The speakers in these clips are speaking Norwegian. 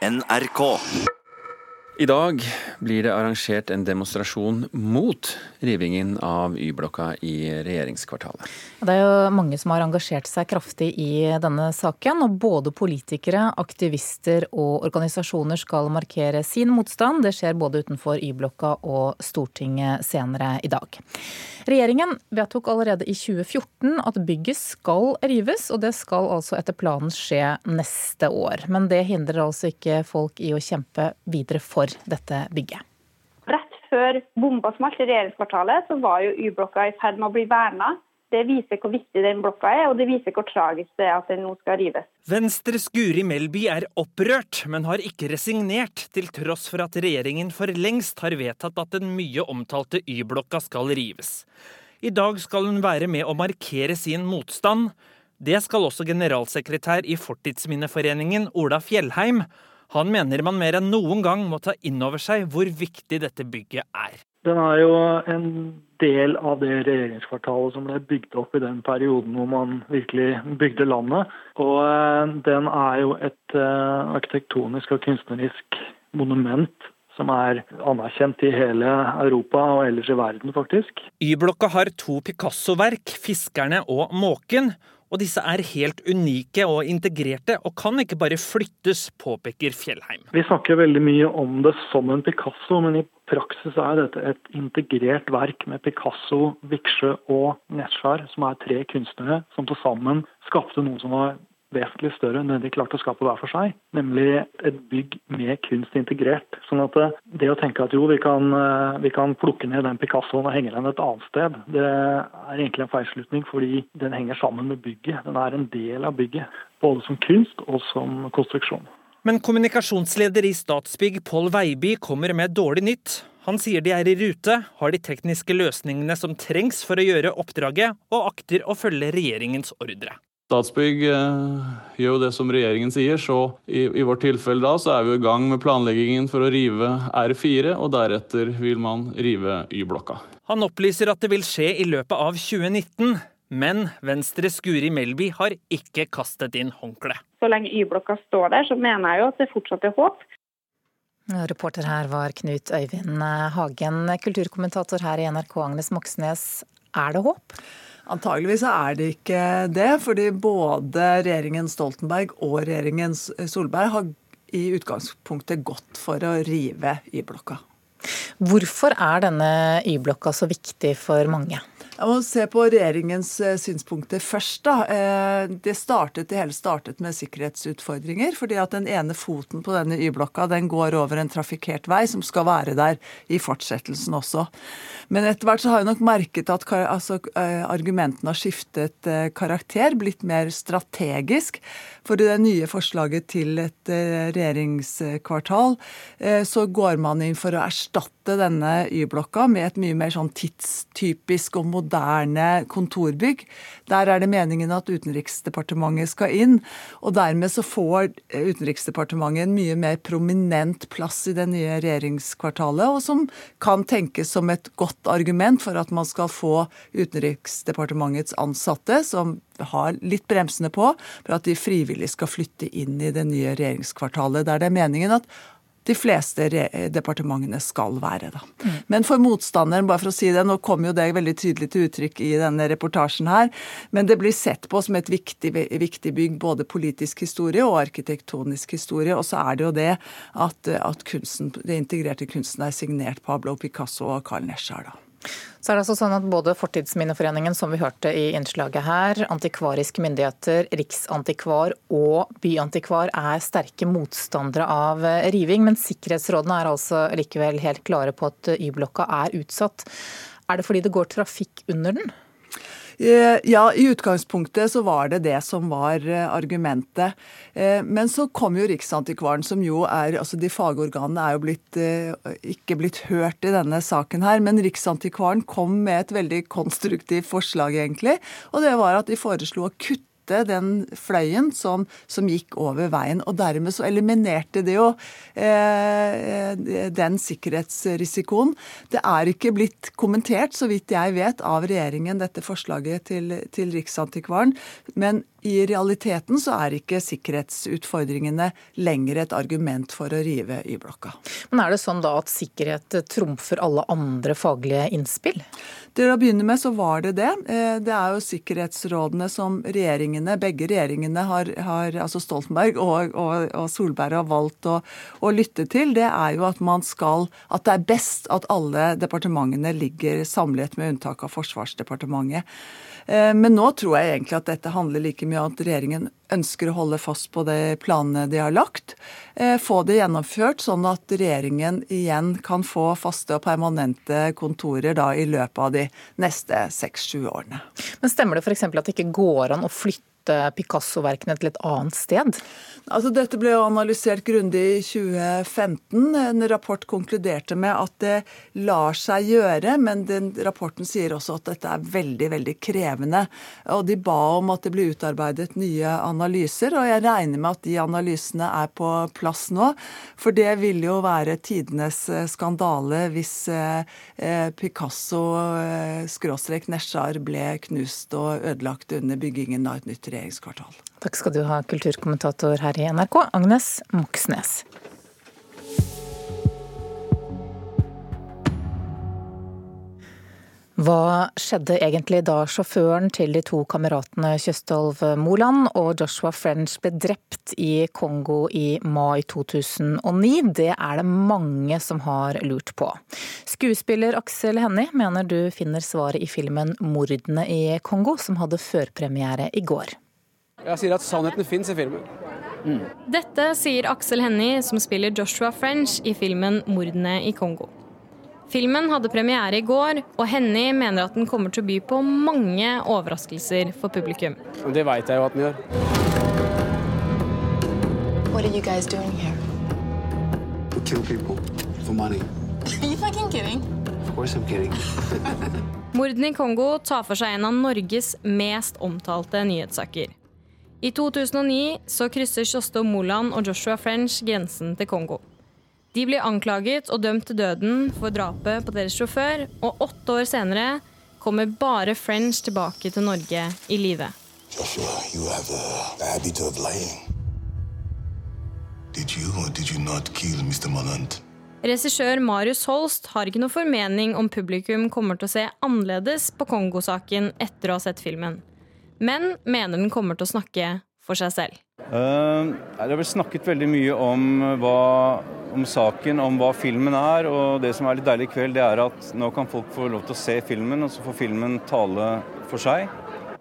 NRK. I dag blir det arrangert en demonstrasjon mot rivingen av Y-blokka i regjeringskvartalet. Det er jo mange som har engasjert seg kraftig i denne saken. Og både politikere, aktivister og organisasjoner skal markere sin motstand. Det skjer både utenfor Y-blokka og Stortinget senere i dag. Regjeringen vedtok allerede i 2014 at bygget skal rives, og det skal altså etter planen skje neste år. Men det hindrer altså ikke folk i å kjempe videre for dette bygget. Rett før bomba smalt i regjeringskvartalet, så var jo Y-blokka i ferd med å bli verna. Det viser hvor viktig den blokka er, og det viser hvor tragisk det er at den nå skal rives. Venstres Guri Melby er opprørt, men har ikke resignert, til tross for at regjeringen for lengst har vedtatt at den mye omtalte Y-blokka skal rives. I dag skal hun være med å markere sin motstand. Det skal også generalsekretær i Fortidsminneforeningen, Ola Fjellheim. Han mener man mer enn noen gang må ta inn over seg hvor viktig dette bygget er. Den er jo en del av det regjeringskvartalet som ble bygd opp i den perioden hvor man virkelig bygde landet. Og eh, den er jo et eh, arkitektonisk og kunstnerisk monument som er anerkjent i hele Europa og ellers i verden, faktisk. Y-blokka har to Picasso-verk, 'Fiskerne' og 'Måken'. Og disse er helt unike og integrerte, og kan ikke bare flyttes, påpeker Fjellheim. Vi snakker veldig mye om det som en Picasso, men i praksis er dette et integrert verk med Picasso, Viksjø og Nesjar, som er tre kunstnere som til sammen skapte noe som var vesentlig større enn det de klarte å skape hver for seg. Nemlig et bygg med kunst integrert. Sånn at det å tenke at jo, vi kan, vi kan plukke ned den Picassoen og henge den et annet sted, det er egentlig en feilslutning fordi den henger sammen med bygget. Den er en del av bygget. Både som kunst og som konstruksjon. Men kommunikasjonsleder i Statsbygg, Pål Veiby, kommer med dårlig nytt. Han sier de er i rute, har de tekniske løsningene som trengs for å gjøre oppdraget, og akter å følge regjeringens ordre. Statsbygg eh, gjør jo det som regjeringen sier, så i, i, vårt tilfelle da så er vi i gang med planleggingen for å rive R4, og deretter vil man rive Y-blokka. Han opplyser at det vil skje i løpet av 2019, men Venstres Guri Melby har ikke kastet inn håndkleet. Så lenge Y-blokka står der, så mener jeg jo at det fortsatt er håp. Reporter her var Knut Øyvind Hagen. Kulturkommentator her i NRK, Agnes Moxnes. Er det håp? Antageligvis er det ikke det, fordi både regjeringen Stoltenberg og regjeringen Solberg har i utgangspunktet gått for å rive Y-blokka. Hvorfor er denne Y-blokka så viktig for mange? Jeg må se på regjeringens eh, synspunkter først. da. Eh, det, startet, det hele startet med sikkerhetsutfordringer. fordi at den ene foten på denne Y-blokka den går over en trafikkert vei som skal være der i fortsettelsen også. Men etter hvert så har jeg nok merket at altså, eh, argumentene har skiftet karakter, blitt mer strategisk. For i det nye forslaget til et regjeringskvartal så går man inn for å erstatte denne Y-blokka med et mye mer sånn tidstypisk og moderne moderne kontorbygg. Der er det meningen at Utenriksdepartementet skal inn. Og dermed så får Utenriksdepartementet en mye mer prominent plass i det nye regjeringskvartalet, og som kan tenkes som et godt argument for at man skal få Utenriksdepartementets ansatte, som har litt bremsene på, for at de frivillig skal flytte inn i det nye regjeringskvartalet. Der det er meningen at de fleste departementene skal være. Da. Mm. Men for motstanderen, bare for å si det, nå kommer jo det veldig tydelig til uttrykk i denne reportasjen her, men det blir sett på som et viktig, viktig bygg, både politisk historie og arkitektonisk historie. Og så er det jo det at, at kunsten, det integrerte kunsten er signert Pablo Picasso og Carl Nesjar. da. Så er det altså sånn at Både Fortidsminneforeningen som vi hørte i innslaget her, antikvariske myndigheter, riksantikvar og byantikvar er sterke motstandere av riving. Men sikkerhetsrådene er altså likevel helt klare på at Y-blokka er utsatt. Er det fordi det går trafikk under den? Eh, ja, i utgangspunktet så var det det som var eh, argumentet. Eh, men så kom jo Riksantikvaren, som jo er Altså de fagorganene er jo blitt, ikke blitt hørt i denne saken her, men Riksantikvaren kom med et veldig konstruktivt forslag, egentlig. Og det var at de foreslo å kutte kutte den fløyen som, som, gikk over veien. Og dermed så eliminerte det jo eh, den sikkerhetsrisikoen. Det er ikke blitt kommentert, så vidt jeg vet, av regjeringen, dette forslaget til, til Riksantikvaren. Men i realiteten så er ikke sikkerhetsutfordringene lenger et argument for å rive Y-blokka. Men er det sånn da at sikkerhet trumfer alle andre faglige innspill? Til å begynne med så var det det. Eh, det er jo sikkerhetsrådene som regjeringene, begge regjeringene, har, har altså Stoltenberg og, og, og, Solberg har valgt å, å, lytte til. Det er jo at man skal At det er best at alle departementene ligger samlet, med unntak av Forsvarsdepartementet. Eh, men nå tror jeg egentlig at dette handler like mye om at regjeringen ønsker å holde fast på de planene de har lagt. Eh, få det gjennomført, sånn at regjeringen igjen kan få faste og permanente kontorer da i løpet av de neste seks-sju årene. Men Stemmer det f.eks. at det ikke går an å flytte Picasso-verkene til et annet sted? Altså, dette ble analysert grundig i 2015. En rapport konkluderte med at det lar seg gjøre, men den rapporten sier også at dette er veldig veldig krevende. Og De ba om at det ble utarbeidet nye analyser, og jeg regner med at de analysene er på plass nå. For det ville jo være tidenes eh, skandale hvis eh, eh, Picasso skråstrek Nesjar ble knust og ødelagt under byggingen av et nytt regjeringskvartal. Takk skal du ha, kulturkommentator her i NRK, Agnes Moxnes. Hva skjedde egentlig da sjåføren til de to kameratene Kjøstolv Moland og Joshua French ble drept i Kongo i mai 2009? Det er det mange som har lurt på. Skuespiller Aksel Hennie mener du finner svaret i filmen 'Mordene i Kongo', som hadde førpremiere i går. Jeg sier at sannheten fins i filmen. Mm. Dette sier Aksel Hennie, som spiller Joshua French i filmen 'Mordene i Kongo'. Filmen hadde premiere i går, og Henny mener at den kommer til å by på mange overraskelser for publikum. Det veit jeg jo at den gjør. What are you guys doing here? We kill people for money. Are you fucking kidding? Of course I'm kidding. Mordene i Kongo tar for seg en av Norges mest omtalte nyhetssaker. I 2009 så krysser Kjosto Moland og Joshua French grensen til Kongo. De blir anklaget og dømt til døden for drapet på deres sjåfør, og åtte år senere kommer bare French tilbake til Norge i live. Regissør Marius Holst har ikke noe formening om publikum kommer til å se annerledes på Kongo-saken etter å ha sett filmen, men mener den kommer til å snakke for seg selv. Uh, det har blitt snakket veldig mye om hva om saken, om hva filmen er. Og det som er litt deilig i kveld, det er at nå kan folk få lov til å se filmen, og så får filmen tale for seg.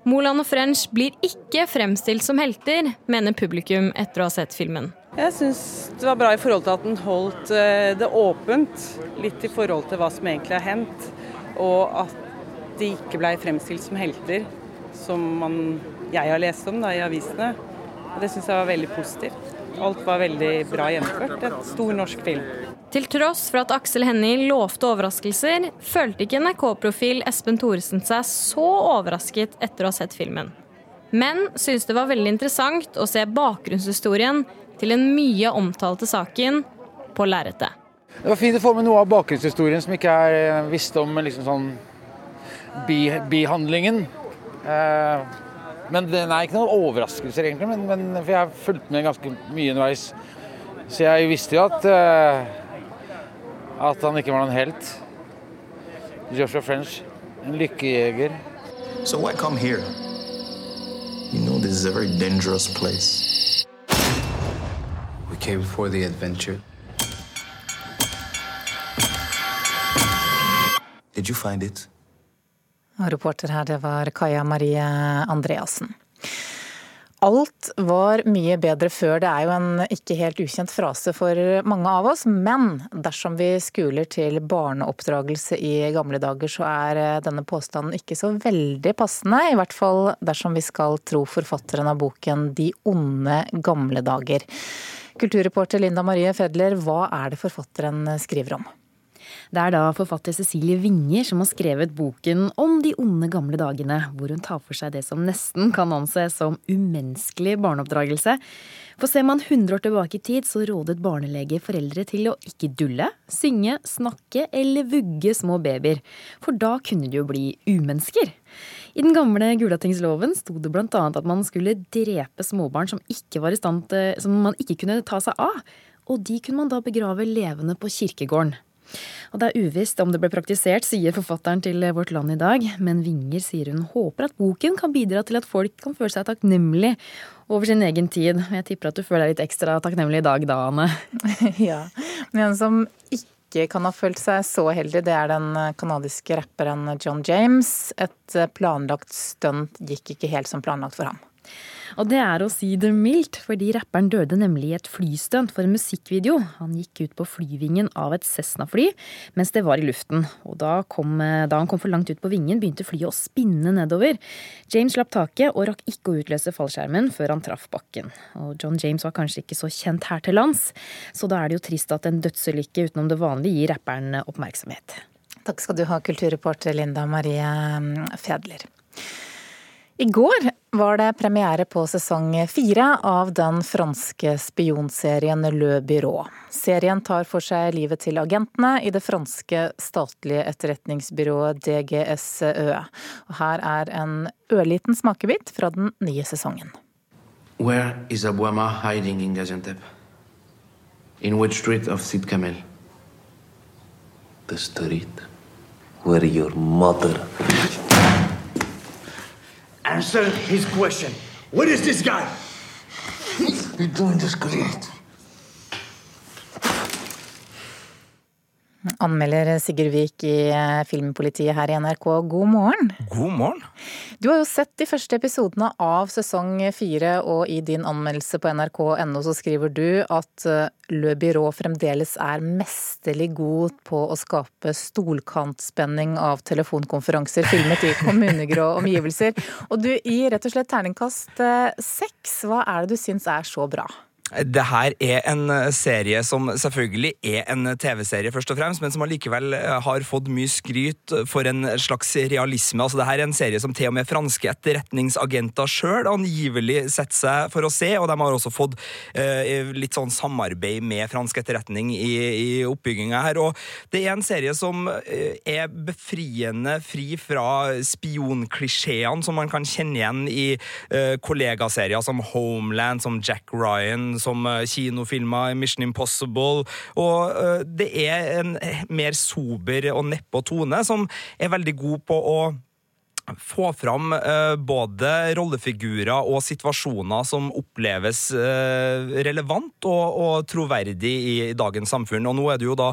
Moland og French blir ikke fremstilt som helter, mener publikum etter å ha sett filmen. Jeg syns det var bra i forhold til at den holdt eh, det åpent, litt i forhold til hva som egentlig har hendt. Og at de ikke blei fremstilt som helter, som man, jeg har lest om da, i avisene. Og det syns jeg var veldig positivt. Alt var veldig bra gjennomført. Et stor norsk film. Til tross for at Aksel Hennie lovte overraskelser, følte ikke NRK-profil Espen Thoresen seg så overrasket etter å ha sett filmen. Men syntes det var veldig interessant å se bakgrunnshistorien til den mye omtalte saken på lerretet. Det var fint å få med noe av bakgrunnshistorien som ikke er visste visst om liksom sånn bi, bihandlingen. Eh, men det er ikke noen overraskelser, egentlig. Men, men, for jeg har fulgt med ganske mye underveis. Så jeg visste jo at uh, at han ikke var noen helt. Joshua French, en lykkejeger. So why come here? You know this is a very dangerous place. We came for the adventure. Did you find it? Og reporter her, det var Kaja Marie Andreassen. Alt var mye bedre før. Det er jo en ikke helt ukjent frase for mange av oss. Men dersom vi skuler til barneoppdragelse i gamle dager, så er denne påstanden ikke så veldig passende. I hvert fall dersom vi skal tro forfatteren av boken De onde gamle dager. Kulturreporter Linda Marie Fedler, hva er det forfatteren skriver om? Det er da forfatter Cecilie Winger som har skrevet boken om de onde gamle dagene, hvor hun tar for seg det som nesten kan anses som umenneskelig barneoppdragelse. For ser man 100 år tilbake i tid, så rådet barnelege foreldre til å ikke dulle, synge, snakke eller vugge små babyer. For da kunne de jo bli umennesker. I den gamle Gulatingsloven sto det bl.a. at man skulle drepe småbarn som, stand til, som man ikke kunne ta seg av. Og de kunne man da begrave levende på kirkegården. Og Det er uvisst om det ble praktisert, sier forfatteren til Vårt Land i dag. Men Vinger sier hun håper at boken kan bidra til at folk kan føle seg takknemlig over sin egen tid. Jeg tipper at du føler deg litt ekstra takknemlig i dag da, Anne? ja. Men en som ikke kan ha følt seg så heldig, det er den canadiske rapperen John James. Et planlagt stunt gikk ikke helt som planlagt for ham. Og det er å si det mildt, fordi rapperen døde nemlig i et flystunt for en musikkvideo. Han gikk ut på flyvingen av et Cessna-fly mens det var i luften. Og da, kom, da, han kom for langt ut på vingen, begynte flyet å spinne nedover. James slapp taket og rakk ikke å utløse fallskjermen før han traff bakken. Og John James var kanskje ikke så kjent her til lands, så da er det jo trist at en dødsulykke utenom det vanlige gir rapperen oppmerksomhet. Takk skal du ha, kulturreporter Linda Marie Fedler. I går var det premiere på sesong fire av den franske spionserien Le Byrå. Serien tar for seg livet til agentene i det franske statlige etterretningsbyrået DGSØ. Og her er en ørliten smakebit fra den nye sesongen. Where is Abouama hiding in Gaziantep? In which street of Sid Kamel? The street where your mother Answer his question. What is this guy? You're doing this great. Anmelder Sigurd Vik i eh, Filmpolitiet her i NRK, god morgen. God morgen. Du har jo sett de første episodene av sesong fire, og i din anmeldelse på nrk.no så skriver du at eh, Le Byrå fremdeles er mesterlig god på å skape stolkantspenning av telefonkonferanser filmet i kommunegrå omgivelser. Og du gir rett og slett terningkast eh, seks. Hva er det du syns er så bra? Det her er en eh, serie som selvfølgelig er en TV-serie, først og fremst, men som allikevel eh, har fått mye skryt for en slags realisme. Altså, det her er en serie som til og med franske etterretningsagenter sjøl angivelig setter seg for å se, og de har også fått eh, litt sånn samarbeid med fransk etterretning i, i oppbygginga her. Og det er en serie som eh, er befriende fri fra spionklisjeene som man kan kjenne igjen i eh, kollegaserier som Homeland, som Jack Ryan som kinofilma kinofilmer Mission Impossible. Og eh, det er en mer sober og nedpå tone som er veldig god på å få fram uh, både rollefigurer og situasjoner som oppleves uh, relevant og, og, troverdig i, i, dagens samfunn. Og nå er det jo da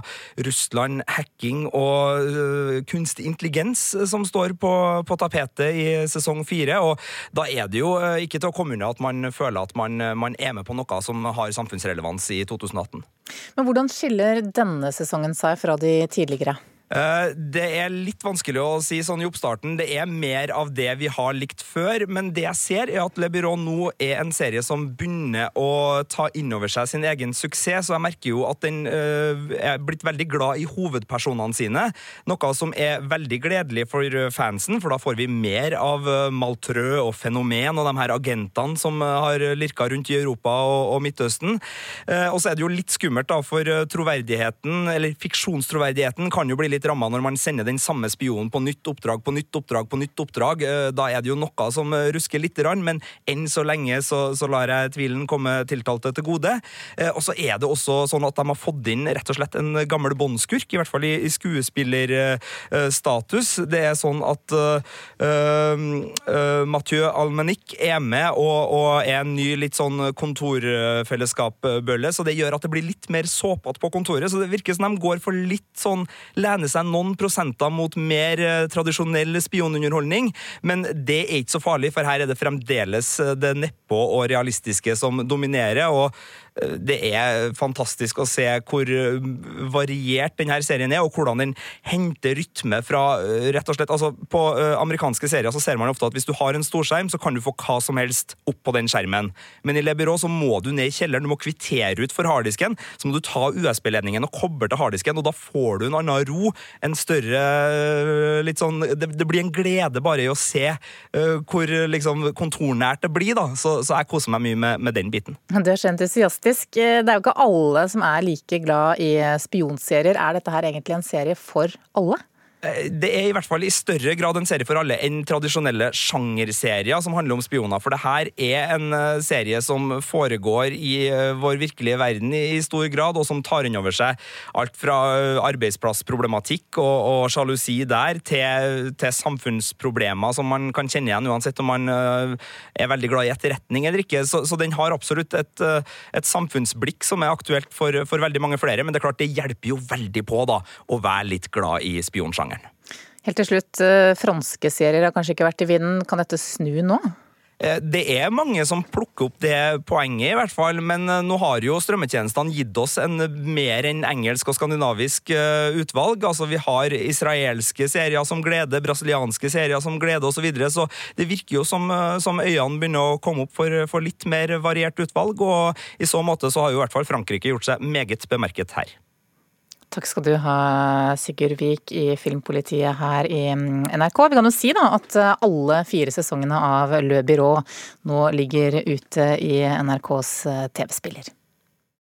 Russland, hacking og uh, kunstig intelligens som står på, på, tapetet i sesong fire. Og da er det jo ikke til å komme unna at man føler at man, man er med på noe som har samfunnsrelevans i 2018. Men hvordan skiller denne sesongen seg fra de tidligere? Eh, det er litt vanskelig å si sånn i oppstarten. Det er mer av det vi har likt før, men det jeg ser, er at Le Byrå nå er en serie som begynner å ta inn over seg sin egen suksess, så jeg merker jo at den uh, er blitt veldig glad i hovedpersonene sine, noe som er veldig gledelig for fansen, for da får vi mer av uh, Maltrø og Fenomen og de her agentene som har lirka rundt i Europa og Midtøsten. og så er det jo litt skummelt, da, for troverdigheten, eller fiksjonstroverdigheten, kan jo bli litt litt ramma når man sender den samme spionen på nytt oppdrag på nytt oppdrag på nytt oppdrag. Eh, da er det jo noe som eh, rusker litt, men enn så lenge så, så lar jeg tvilen komme tiltalte til gode. Eh, og så er det også sånn at de har fått inn rett og slett en gammel båndskurk, i hvert fall i, i skuespillerstatus. Det er sånn at uh, uh, Mathieu Almenic er med og, og, er en ny litt sånn kontorfellesskap-bølle, så det gjør at det blir litt mer såpete på kontoret. Så det virker som de går for litt sånn lene hevne seg noen prosenter mot mer eh, tradisjonell spionunderholdning, men det er ikke så farlig, for her er det fremdeles eh, det nedpå og realistiske som dominerer. og det er fantastisk å se hvor variert denne serien er, og hvordan den henter rytme fra rett og slett altså På amerikanske serier så ser man ofte at hvis du har en storskjerm, så kan du få hva som helst opp på den skjermen. Men i Le Byrå så må du ned i kjelleren, du må kvittere ut for harddisken. Så må du ta USB-ledningen og koble til harddisken, og da får du en annen ro. En større litt sånn Det, det blir en glede bare i å se uh, hvor liksom kontornært det blir, da. Så, så jeg koser meg mye med, med den biten. Du er så entusiastisk. Det er jo ikke alle som er like glad i spionserier. Er dette her egentlig en serie for alle? Eh, det er i hvert fall i større grad en serie for alle enn tradisjonelle sjangerserier som handler om spioner. For det her er en eh, serie som foregår i eh, vår virkelige verden i stor grad, og som tar inn over seg alt fra arbeidsplassproblematikk og, sjalusi der, til, til, samfunnsproblemer som man kan kjenne igjen uansett om man er veldig glad i etterretning eller ikke. Så, så den har absolutt et, et samfunnsblikk som er aktuelt for, for, veldig mange flere, men det er klart det hjelper jo veldig på da, å være litt glad i spionsjangeren. Helt til slutt, eh, franske serier har kanskje ikke vært i vinden. Kan dette snu nå? Eh, det er mange som plukker opp det poenget, i hvert fall. Men eh, nå har jo strømmetjenestene gitt oss en mer enn engelsk og skandinavisk utvalg. Altså Vi har israelske serier som gleder, brasilianske serier som gleder osv. Så, videre. så det virker jo som, som øynene begynner å komme opp for, for, litt mer variert utvalg. Og i så måte så har jo i hvert fall Frankrike gjort seg meget bemerket her. Takk skal du ha, Sigurd Vik i Filmpolitiet her i mm, NRK. Vi kan jo si da at eh, alle fire sesongene av Le Byrå nå ligger ute i NRKs eh, TV-spiller.